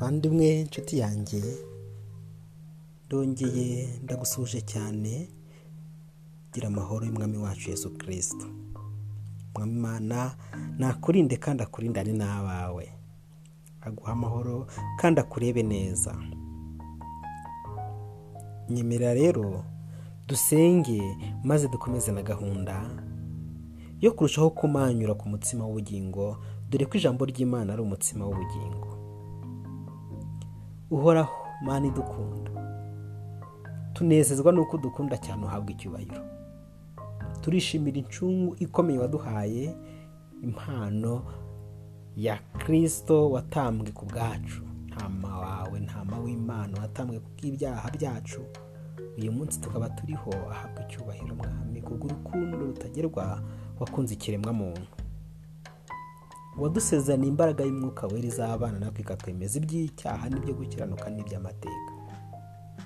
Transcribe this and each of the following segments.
muvandimwe inshuti yanjye. Ndongeye ndagusuje cyane gira amahoro y'umwami wacu Yesu kirisito mwami imana nakurinde kandi akurindane n'abawe. Aguha amahoro kandi akurebe neza. Nyemerera rero dusenge maze dukomeze na gahunda yo kurushaho kumanyura ku mutsima w'ubugingo dore ko ijambo ry'imana ari umutsima w'ubugingo. Uhoraho mani idukunda. Tunezezwa n'uko udukunda cyane uhabwa icyubahiro. Turishimira incungu ikomeye waduhaye impano ya kirisito watambwe ku bwacu. Ntama wawe ntama w'imana watambwe ku bw'ibyaha byacu. Uyu munsi tukaba turiho ahabwa icyubahiro mwami kubw'urukundo rutagerwa wakunze ikiremwa muntu wadusezeraniye imbaraga y'umwuka wera izabana natwe ikatwemeza iby'icyaha n'ibyo gukiranuka n'iby'amateka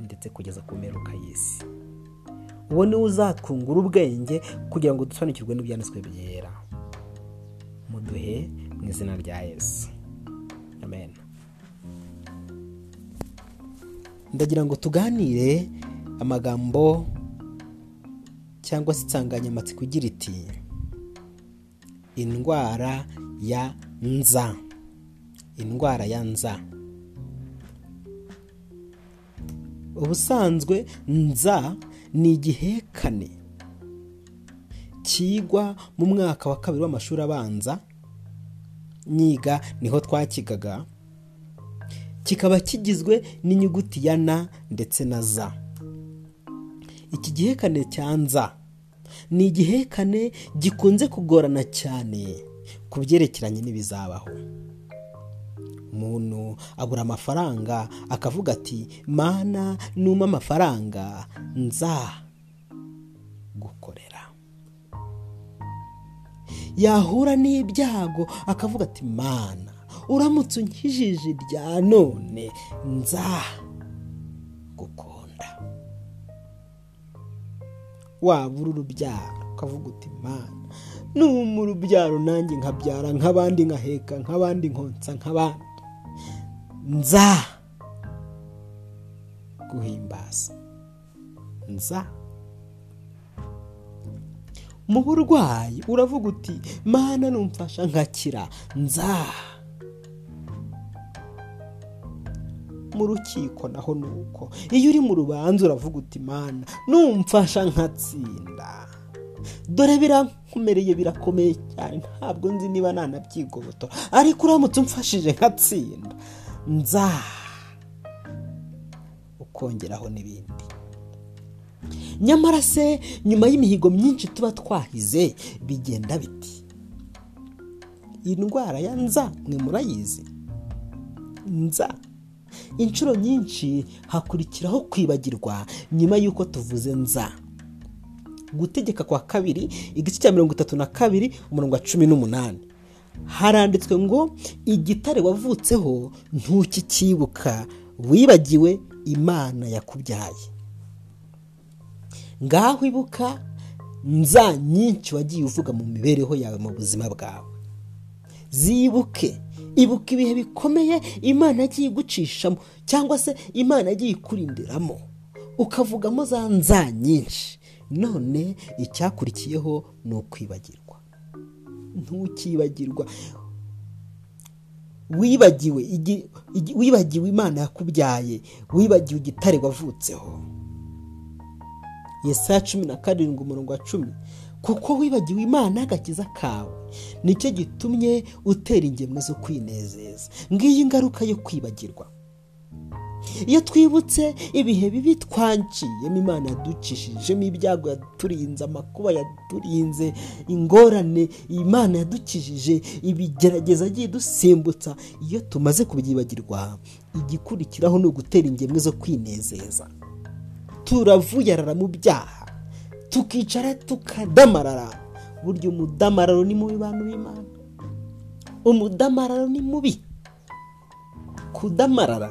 ndetse kugeza ku mperuka y'isi. Uwo ni we uzatwungura ubwenge kugira ngo dusobanukirwe n'ibyanditswe byera. Muduhe mu izina rya yesu. Amen. Ndagira ngo tuganire amagambo cyangwa se insanganyamatsiko igira iti indwara ya nza indwara ya nza. Ubusanzwe nza ni igihekane kigwa mu mwaka wa kabiri w'amashuri abanza nyiga ni ho twakigaga kikaba kigizwe n'inyuguti ya na ndetse na za. Iki gihekane cya nza ni igihekane gikunze kugorana cyane. Ku byerekeranye n'ibizabaho. Umuntu abura amafaranga akavuga ati mana numa amafaranga nza gukorera. Yahura n'ibyago akavuga ati mana uramutse unkijije rya none nza gukunda wabura urubyaro ukavuga uti mana numa urubyaro nanjye nkabyara nk'abandi nkaheka nk'abandi nkonsa nk'abandi. Nza guhimbaza. Nza. Mu burwayi uravuga uti mana numfasha nkakira. Nza. Mu rukiko naho ni uko iyo uri mu rubanza uravuga uti mana numfasha nkatsinda. Dore birankomereye birakomeye cyane. Ntabwo nzi niba nanabyigobotora ariko uramutse umfashije nkatsinda. Nza ukongeraho n'ibindi. Nyamara se nyuma y'imihigo myinshi tuba twahize bigenda biti? Iyi ndwara ya nza mwe murayizi? Nza. Inshuro nyinshi hakurikiraho kwibagirwa nyuma y'uko tuvuze nza. Gutegeka kwa kabiri igice cya mirongo itatu na kabiri umurongo wa cumi n'umunani. Haranditswe ngo igitare wavutseho ntukikibuka wibagiwe imana yakubyaye. Ngaho ibuka nza nyinshi wagiye uvuga mu mibereho yawe mu buzima bwawe. Zibuke ibuka ibihe bikomeye imana yagiye igucishamo cyangwa se imana yagiye ikurindiramo. Ukavugamo za nza nyinshi. None icyakurikiyeho ni ukwibagirwa. Ntukibagirwa. Wibagiwe wibagiwe imana yakubyaye wibagiwe igitare wavutseho. Yesaya cumi na karindwi umurongo wa cumi. Kuko wibagiwe imana y'agakiza kawe ni cyo gitumye utera ingemwe zo kwinezeza. Ngiyi ingaruka yo kwibagirwa. Iyo twibutse ibihe bibi twaciyemo imana yaducishijemo ibyago yaturinze amakuba yaturinze ingorane imana yadukijije ibigerageza agiye dusimbutsa iyo tumaze kubyibagirwa igikurikiraho ni ugutera ingemwe zo kwinezeza. Turavuyarara mu byaha tukicara tukadamarara. Burya umudamararo ni mubi bantu b'imana. Umudamararo ni mubi. Kudamarara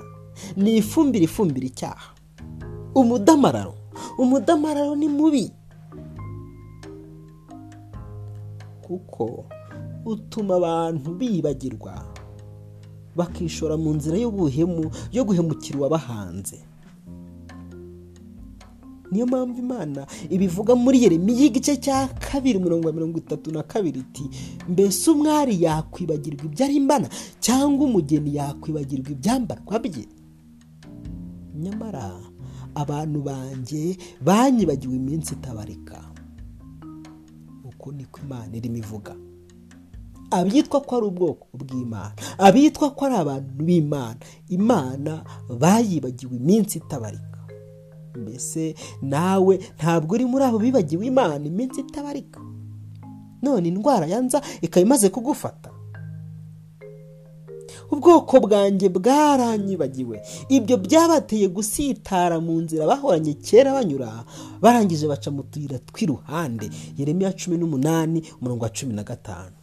ni ifumbire ifumbira icyaha. Umudamararo. Umudamararo ni mubi. Kuko utuma abantu bibagirwa bakishora mu nzira y'ubuhemu yo guhemukira uwabahanze. Niyo mpamvu imana ibivuga muri yeremiya igice cya kabiri mirongo mirongo itatu na kabiri iti mbese umwari yakwibagirwa ibyo arimbana cyangwa umugeni yakwibagirwa ibyambarwa bye? Nyamara abantu banjye banyibagiwe iminsi itabarika. Uko niko imana irimo ivuga. Abitwa ko ari ubwoko bw'imana abitwa ko ari abantu b'imana imana bayibagiwe iminsi itabarika. Mbese nawe ntabwo uri muri abo bibagiwe imana iminsi itabarika? None indwara yanza ikaba imaze kugufata. Ubwoko bwanjye bwaranyibagiwe. Ibyo byabateye gusitara mu nzira bahoranye kera banyura barangije baca mu tuyira tw'iruhande. Yeremiya cumi n'umunani umurongo wa cumi na gatanu.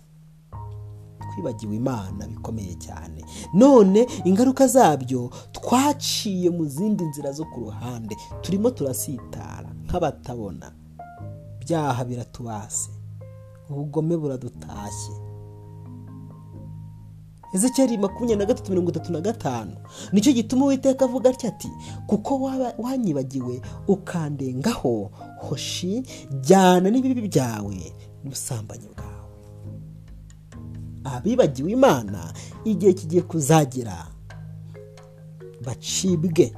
Twibagiwe imana bikomeye cyane. None ingaruka zabyo twaciye mu zindi nzira zo ku ruhande. Turimo turasitara nk'abatabona. Byaha biratubase. Ubugome buradutashye. Ezekeri makumyabiri na gatatu mirongo itatu na gatanu. Nicyo gituma uwiteka avuga atya ati kuko wanyibagiwe ukandengaho hoshi jyana n'ibibi byawe n'ubusambanyi bwawe. Abibagiwe imana igihe kigiye kuzagera bacibwe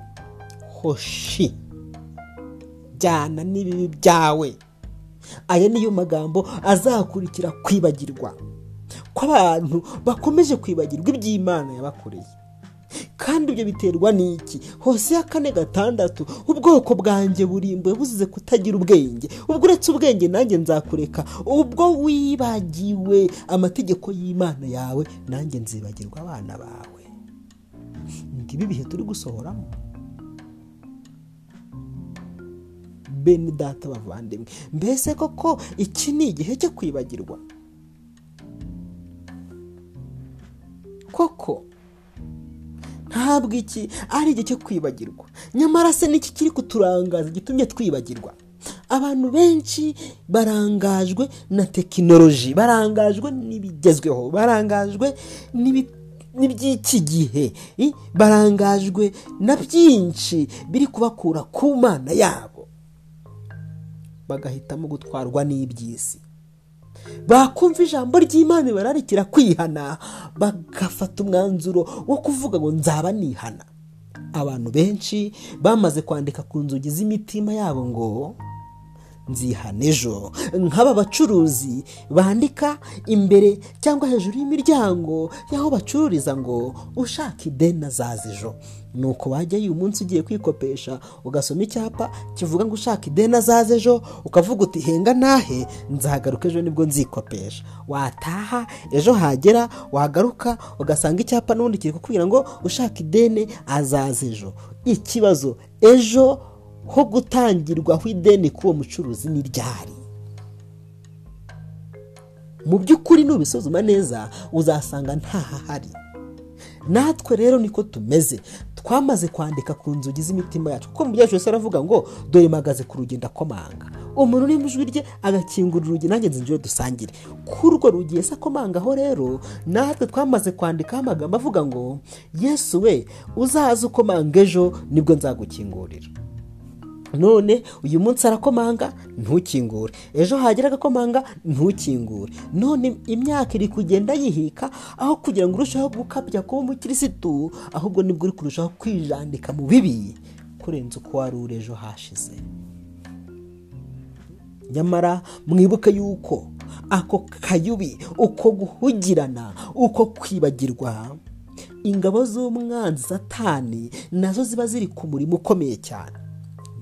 hoshi jyana n'ibibi byawe. Aya niyo magambo azakurikira kwibagirwa. Ko abantu bakomeje kwibagirwa iby'imana yabakoreye. Kandi ibyo biterwa n'iki? Hose ya kane gatandatu ubwoko bwanjye burimbuye buzize kutagira ubwenge. Ubwo uretse ubwenge nanjye nzakureka. Ubwo wibagiwe amategeko y'imana yawe nanjye nzibagirwa abana bawe. Ngibi ibihe turi gusohoramo? Bene data bavandimwe. Mbese koko iki ni igihe cyo kwibagirwa? Koko. Ntabwo iki ari igihe cyo kwibagirwa. Nyamara se n'iki kiri kuturangaza gitumye twibagirwa? Abantu benshi barangajwe na tekinoloji barangajwe n'ibigezweho barangajwe n'iby'iki gihe barangajwe na byinshi biri kubakura ku mana yabo. Bagahitamo gutwarwa n'iby'isi. Bakumva ijambo ry'imana bararikira kwihana bagafata umwanzuro wo kuvuga ngo nzaba nihana. Abantu benshi bamaze kwandika ku nzugi z'imitima yabo ngo nzihana ejo nk'aba bacuruzi bandika imbere cyangwa hejuru y'imiryango y'aho bacururiza ngo ushaka ideni azaza ejo nuko wajya uyu munsi ugiye kwikopesha ugasoma icyapa kivuga ngo ushaka ideni azaza ejo ukavuga uti henga nahe? Nzagaruka ejo ni bwo nzikopesha. Wataha ejo hagera wagaruka ugasanga icyapa n'ubundi kiri kukubwira ngo ushaka ideni azaza ejo ikibazo ejo ho gutangirwaho ideni k'uwo mucuruzi ni ryari? Mu by'ukuri nubisuzuma neza uzasanga ntahahari. Natwe rero niko tumeze. Twamaze kwandika ku nzugi z'imitima yacu. Kuko mu byacu wese aravuga ngo dore mpagaze ku rugendo akomanga umuntu uri mu ijwi rye agakingura urugi nanjye nzinjire dusangire. Kuri urwo rugi ese akomangaho rero natwe twamaze kwandikaho amagambo avuga ngo yesu we uzaze ukomanga ejo ni bwo nzagukingurira. None uyu munsi arakomanga ntukingure. Ejo hagera agakomanga ntukingure. None imyaka iri kugenda yihika aho kugira ngo urusheho gukabya kuba umukirisitu ahubwo ni bwo uri kurushaho kwijandika mu bibi. Kurenza uko wari uri ejo hashize. Nyamara mwibuke yuko ako kayubi uko guhugirana uko kwibagirwa ingabo z'umwanzi satani na zo ziba ziri ku murimo ukomeye cyane.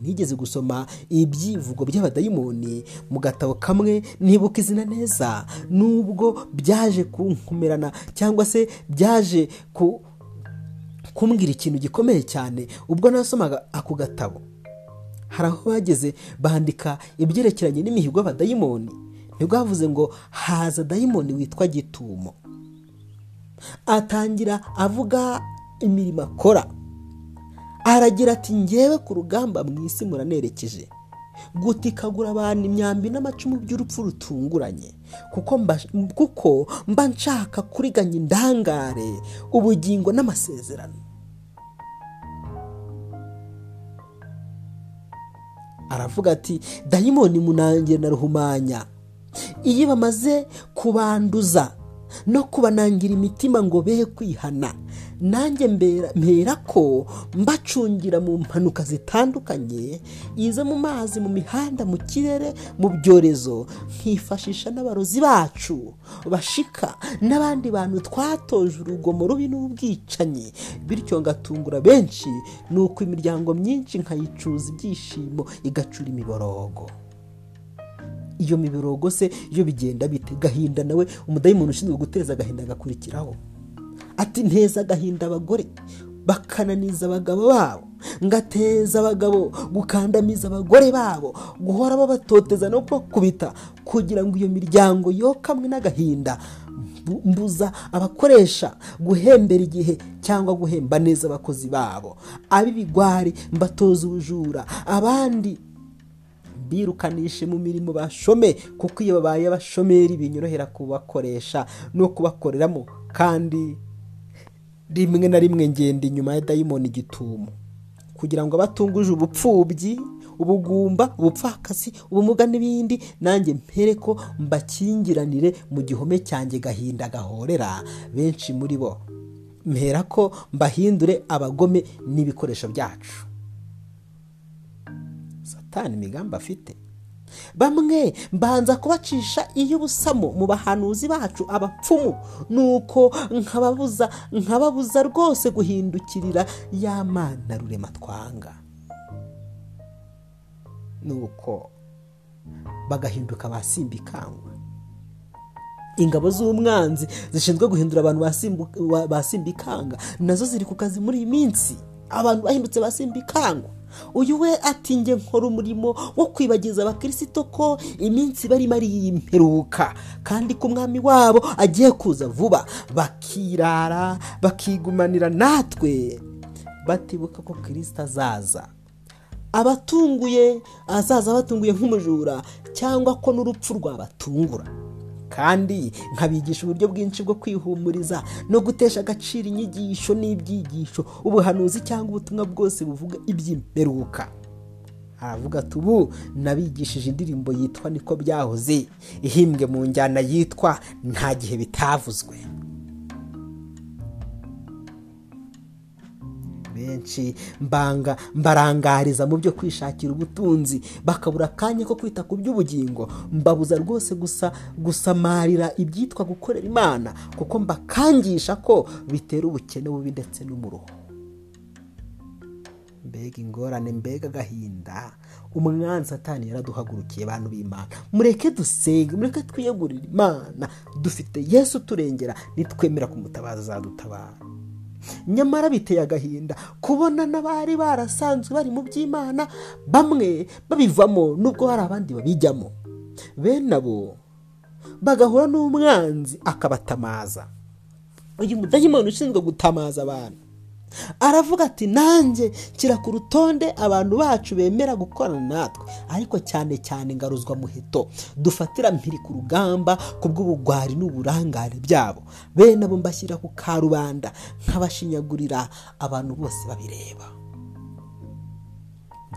Nigeze gusoma ibyivugo by'abadayimoni mu gatabo kamwe nibuka izina neza. Nubwo byaje kunkumirana cyangwa se byaje kumbwira ikintu gikomeye cyane ubwo nasomaga ako gatabo. Hari aho bageze bandika ibyerekeranye n'imihigo y'abadayimoni. Nibwo bavuze ngo haza dayimoni witwa gitumo. Atangira avuga imirimo akora. Aragira ati ngewe ku rugamba mu isi muranerekeje. Gutikagura abantu imyambi n'amacumu by'urupfu rutunguranye. Kuko mba, nshaka kuriganya indangare ubugingo n'amasezerano. Aravuga ati dayimoni munange na ruhumanya iyo bamaze kubanduza no kubanangira imitima ngo be kwihana. Nanjye mpera ko mbacungira mu mpanuka zitandukanye izo mu mazi mu mihanda mu kirere mu byorezo. Nkifashisha n'abarozi bacu bashika n'abandi bantu twatoje urugomo rubi n'ubwicanyi. Bityo ngatungura benshi ni uko imiryango myinshi nkayicuza ibyishimo igacura imiborogo. Iyo miborogo se iyo bigenda bite? Gahinda nawe umudayimoni ushinzwe guteza agahinda agakurikiraho. Ati nteza agahinda abagore bakananiza abagabo babo. Ngateza abagabo gukandamiza abagore babo. Guhora babatoteza no kubakubita kugira ngo iyo miryango yokamwe n'agahinda. Mbuza abakoresha guhembera igihe cyangwa guhemba neza abakozi babo. Ab'ibigwari mbatoza ubujura. Abandi birukanishe mu mirimo bashome kuko iyo babaye abashomeri binyorohera kubakoresha no kubakoreramo. Kandi rimwe na rimwe ngenda inyuma ya dayimoni igitumo kugira ngo abatunguje ubupfubyi ubugumba ubupfakasi ubumuga n'ibindi nanjye mpere ko mbakingiranire mu gihome cyanjye gahinda gahorera. Benshi muri bo mpera ko mbahindure abagome n'ibikoresho byacu. Satani imigambi afite. Bamwe mbanza kubacisha iy'ubusamo mu bahanuzi bacu abapfumu nuko nkababuza nkababuza rwose guhindukirira ya mana rurema twanga. Nuko bagahinduka basimbikangwa ingabo z'umwanzi zishinzwe guhindura abantu basimbikanga na zo ziri ku kazi muri iyi minsi. Abantu bahindutse basimbikangwa uyu we ati nge nkora umurimo wo kwibagiza abakirisito ko iminsi barimo ari iy'imperuka kandi ko umwami wabo agiye kuza vuba bakirara bakigumanira natwe. Batibuka ko kirisita azaza. Abatunguye azaza batunguye nk'umujura cyangwa ko n'urupfu rwabatungura. Kandi nkabigisha uburyo bwinshi bwo kwihumuriza no gutesha agaciro inyigisho n'ibyigisho ubuhanuzi cyangwa ubutumwa bwose buvuga iby'imperuka. Aravuga ati ubu nabigishije indirimbo yitwa niko byahoze ihimbwe mu njyana yitwa nta gihe bitavuzwe. Benshi. Mbanga mbarangariza mu byo kwishakira ubutunzi. Bakabura akanya ko kwita ku by'ubugingo. Mbabuza rwose gusa gusamarira ibyitwa gukorera imana kuko mbakangisha ko bitera ubukene bubi ndetse n'umuruho mbega ingorane mbega agahinda. Umwanzi satani yaraduhagurukiye abantu b'imana. Mureke dusenge mureke twiyegurire imana. Dufite yesu turengera nitwemera kumutabaza azadutabara nyamara biteye agahinda kubona n'abari barasanzwe bari mu by'imana bamwe babivamo nubwo hari abandi babijyamo. Bene abo bagahura n'umwanzi akabatamaza. Uyu mudayimoni ushinzwe gutamaza abantu. Aravuga ati nanjye nshyira ku rutonde abantu bacu bemera gukorana natwe. Ariko cyane cyane ngaruzwa muheto dufatira mpiri ku rugamba ku bw'ubugwari n'uburangare byabo. Bene abo mbashyira ku karubanda nk'abashinyagurira abantu bose babireba.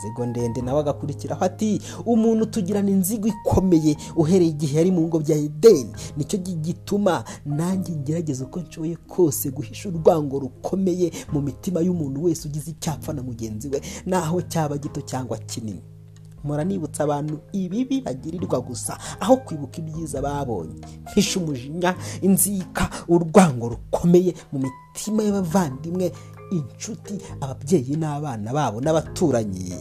Inzigo ndende. Nawe agakurikiraho ati umuntu tugirana inzigo ikomeye uhereye igihe yari mu ngo bya edeni. Nicyo gituma nanjye ngerageza uko nshoboye kose guhisha urwango rukomeye mu mitima y'umuntu wese ugize icyapfa na mugenzi we naho cyaba gito cyangwa kinini. Mpora nibutsa abantu ibibi bagirirwa gusa aho kwibuka ibyiza babonye. Mpisha umujinya inzika urwango rukomeye mu mitima y'abavandimwe inshuti ababyeyi n'abana babo n'abaturanyi.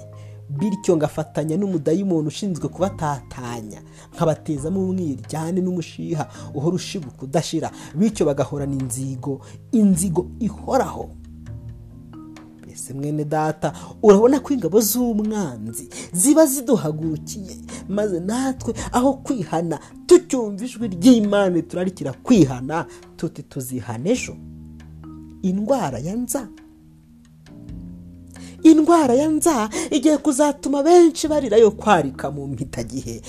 Bityo ngafatanya n'umudayimoni ushinzwe kubatatanya. Nkabatezamo umwiryane n'umushiha uhora ushibuka udashira bityo bagahorana inzigo inzigo ihoraho. Mbese mwene data urabona ko ingabo z'umwanzi ziba ziduhagurukiye maze natwe aho kwihana tucyumva ijwi ry'imana turarikira kwihana tuti tuzihana ejo. Indwara ya nza. Indwara ya nza igiye kuzatuma benshi barira yo kwarika mu mpitagihe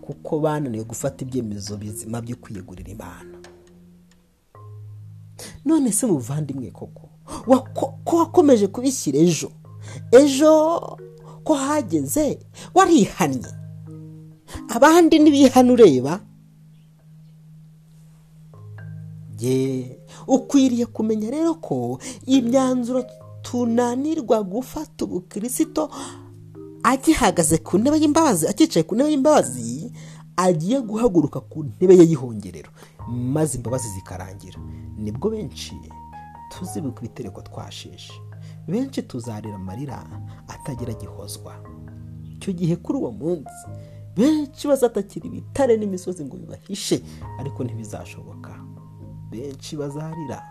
kuko bananiwe gufata ibyemezo bizima byo kwiyegurira imana. None se muvandimwe koko? Ko wakomeje kubishyira ejo? Ejo ko hageze? Warihannye? Abandi ntibihane ureba ukwiriye kumenya rero ko imyanzuro tunanirwa gufata ubukirisito agihagaze ku ntebe y'imbabazi akicaye ku ntebe y'imbabazi agiye guhaguruka ku ntebe ye y'ihongerero. Maze imbabazi zikarangira. Nibwo benshi tuzibuka ibitereko twashishe benshi tuzarira amarira atagira gihozwa. Icyo gihe kuri uwo munsi benshi bazatakira ibitare n'imisozi ngo bibahishe ariko ntibizashoboka. Benshi bazarira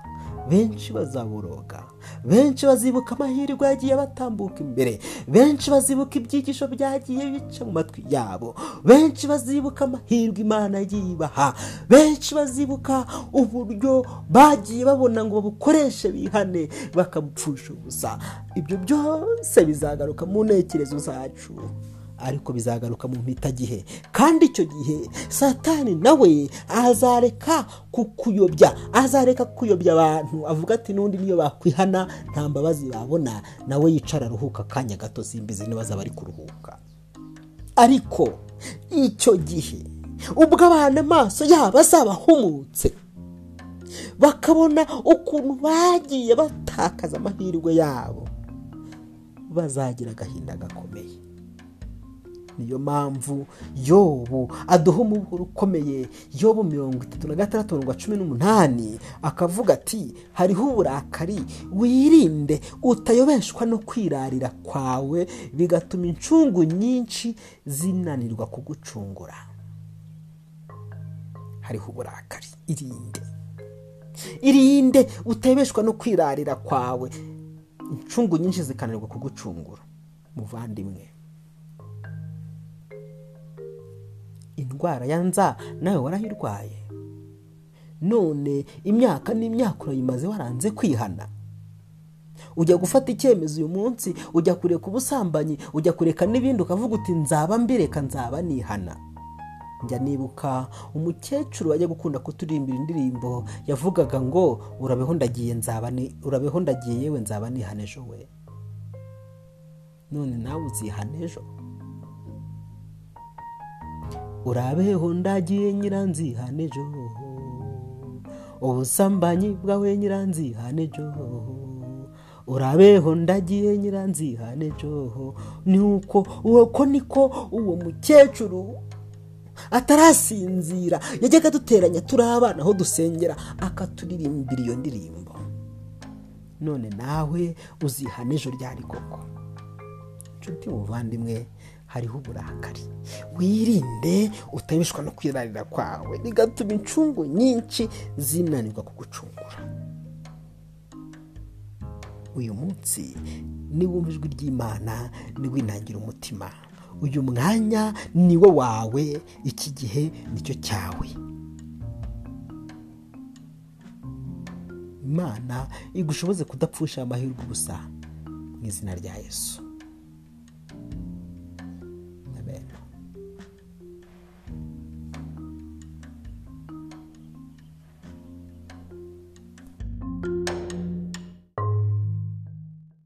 benshi bazaboroga benshi bazibuka amahirwe yagiye batambuka imbere benshi bazibuka ibyigisho byagiye bica mu matwi yabo benshi bazibuka amahirwe imana yagiye ibaha benshi bazibuka uburyo bagiye babona ngo babukoreshe bihane bakabupfusha ubusa. Ibyo byose bizagaruka mu ntekerezo zacu. Ariko bizagaruka mu mpitagihe kandi icyo gihe satani nawe azareka kukuyobya azareka kuyobya abantu. Avuga ati n'undi niyo bakwihana nta mbabazi babona. Nawe yicara aruhuka akanya gato simbizi niba azaba ari kuruhuka. Ariko icyo gihe ubwo abantu amaso yabo azaba ahumutse bakabona ukuntu bagiye batakaza amahirwe yabo bazagira agahinda gakomeye. Niyo mpamvu yobu aduha umuburo ukomeye. Yobu mirongo itatu na gatandatu mirongo cumi n'umunani akavuga ati hariho uburakari wirinde utayobeshwa no kwirarira kwawe bigatuma incungu nyinshi zinanirwa kugucungura. Hariho uburakari. Irinde. Irinde utayobeshwa no kwirarira kwawe. Incungu nyinshi zikananirwa kugucungura. Muvandimwe. Indwara ya nza nawe warayirwaye. None imyaka n'imyaka urayimaze waranze kwihana. Ujya gufata icyemezo uyu munsi ujya kureka ubusambanyi ujya kureka n'ibindi ukavuga uti nzaba mbireka nzaba nihana. Njya nibuka umukecuru wajya gukunda kuturimbira indirimbo yavugaga ngo urabeho ndagiye nzaba urabeho ndagiye yewe nzaba nihana ejo we. None nawe uzihana ejo. Urabeho ndagiye nyiranzihane ejo ubusambanyi bwawe nyiranzihane ejo urabeho ndagiye nyiranzihane ejo ni uko uko niko uwo mukecuru atarasinzira. Yajyaga aduteranya turi abana aho dusengera akaturirimbira iyo ndirimbo. None nawe uzihana ejo ryari koko? Inshuti muvandimwe hariho uburakari. Wirinde utabishwa no kwirarira kwawe. Bigatuma incungu nyinshi zinanirwa kugucungura uyu munsi niwumva ijwi ry'imana niwinangira umutima. Uyu mwanya ni wo wawe iki gihe ni cyo cyawe. Imana igushoboze kudapfusha amahirwe ubusa mu izina rya yesu.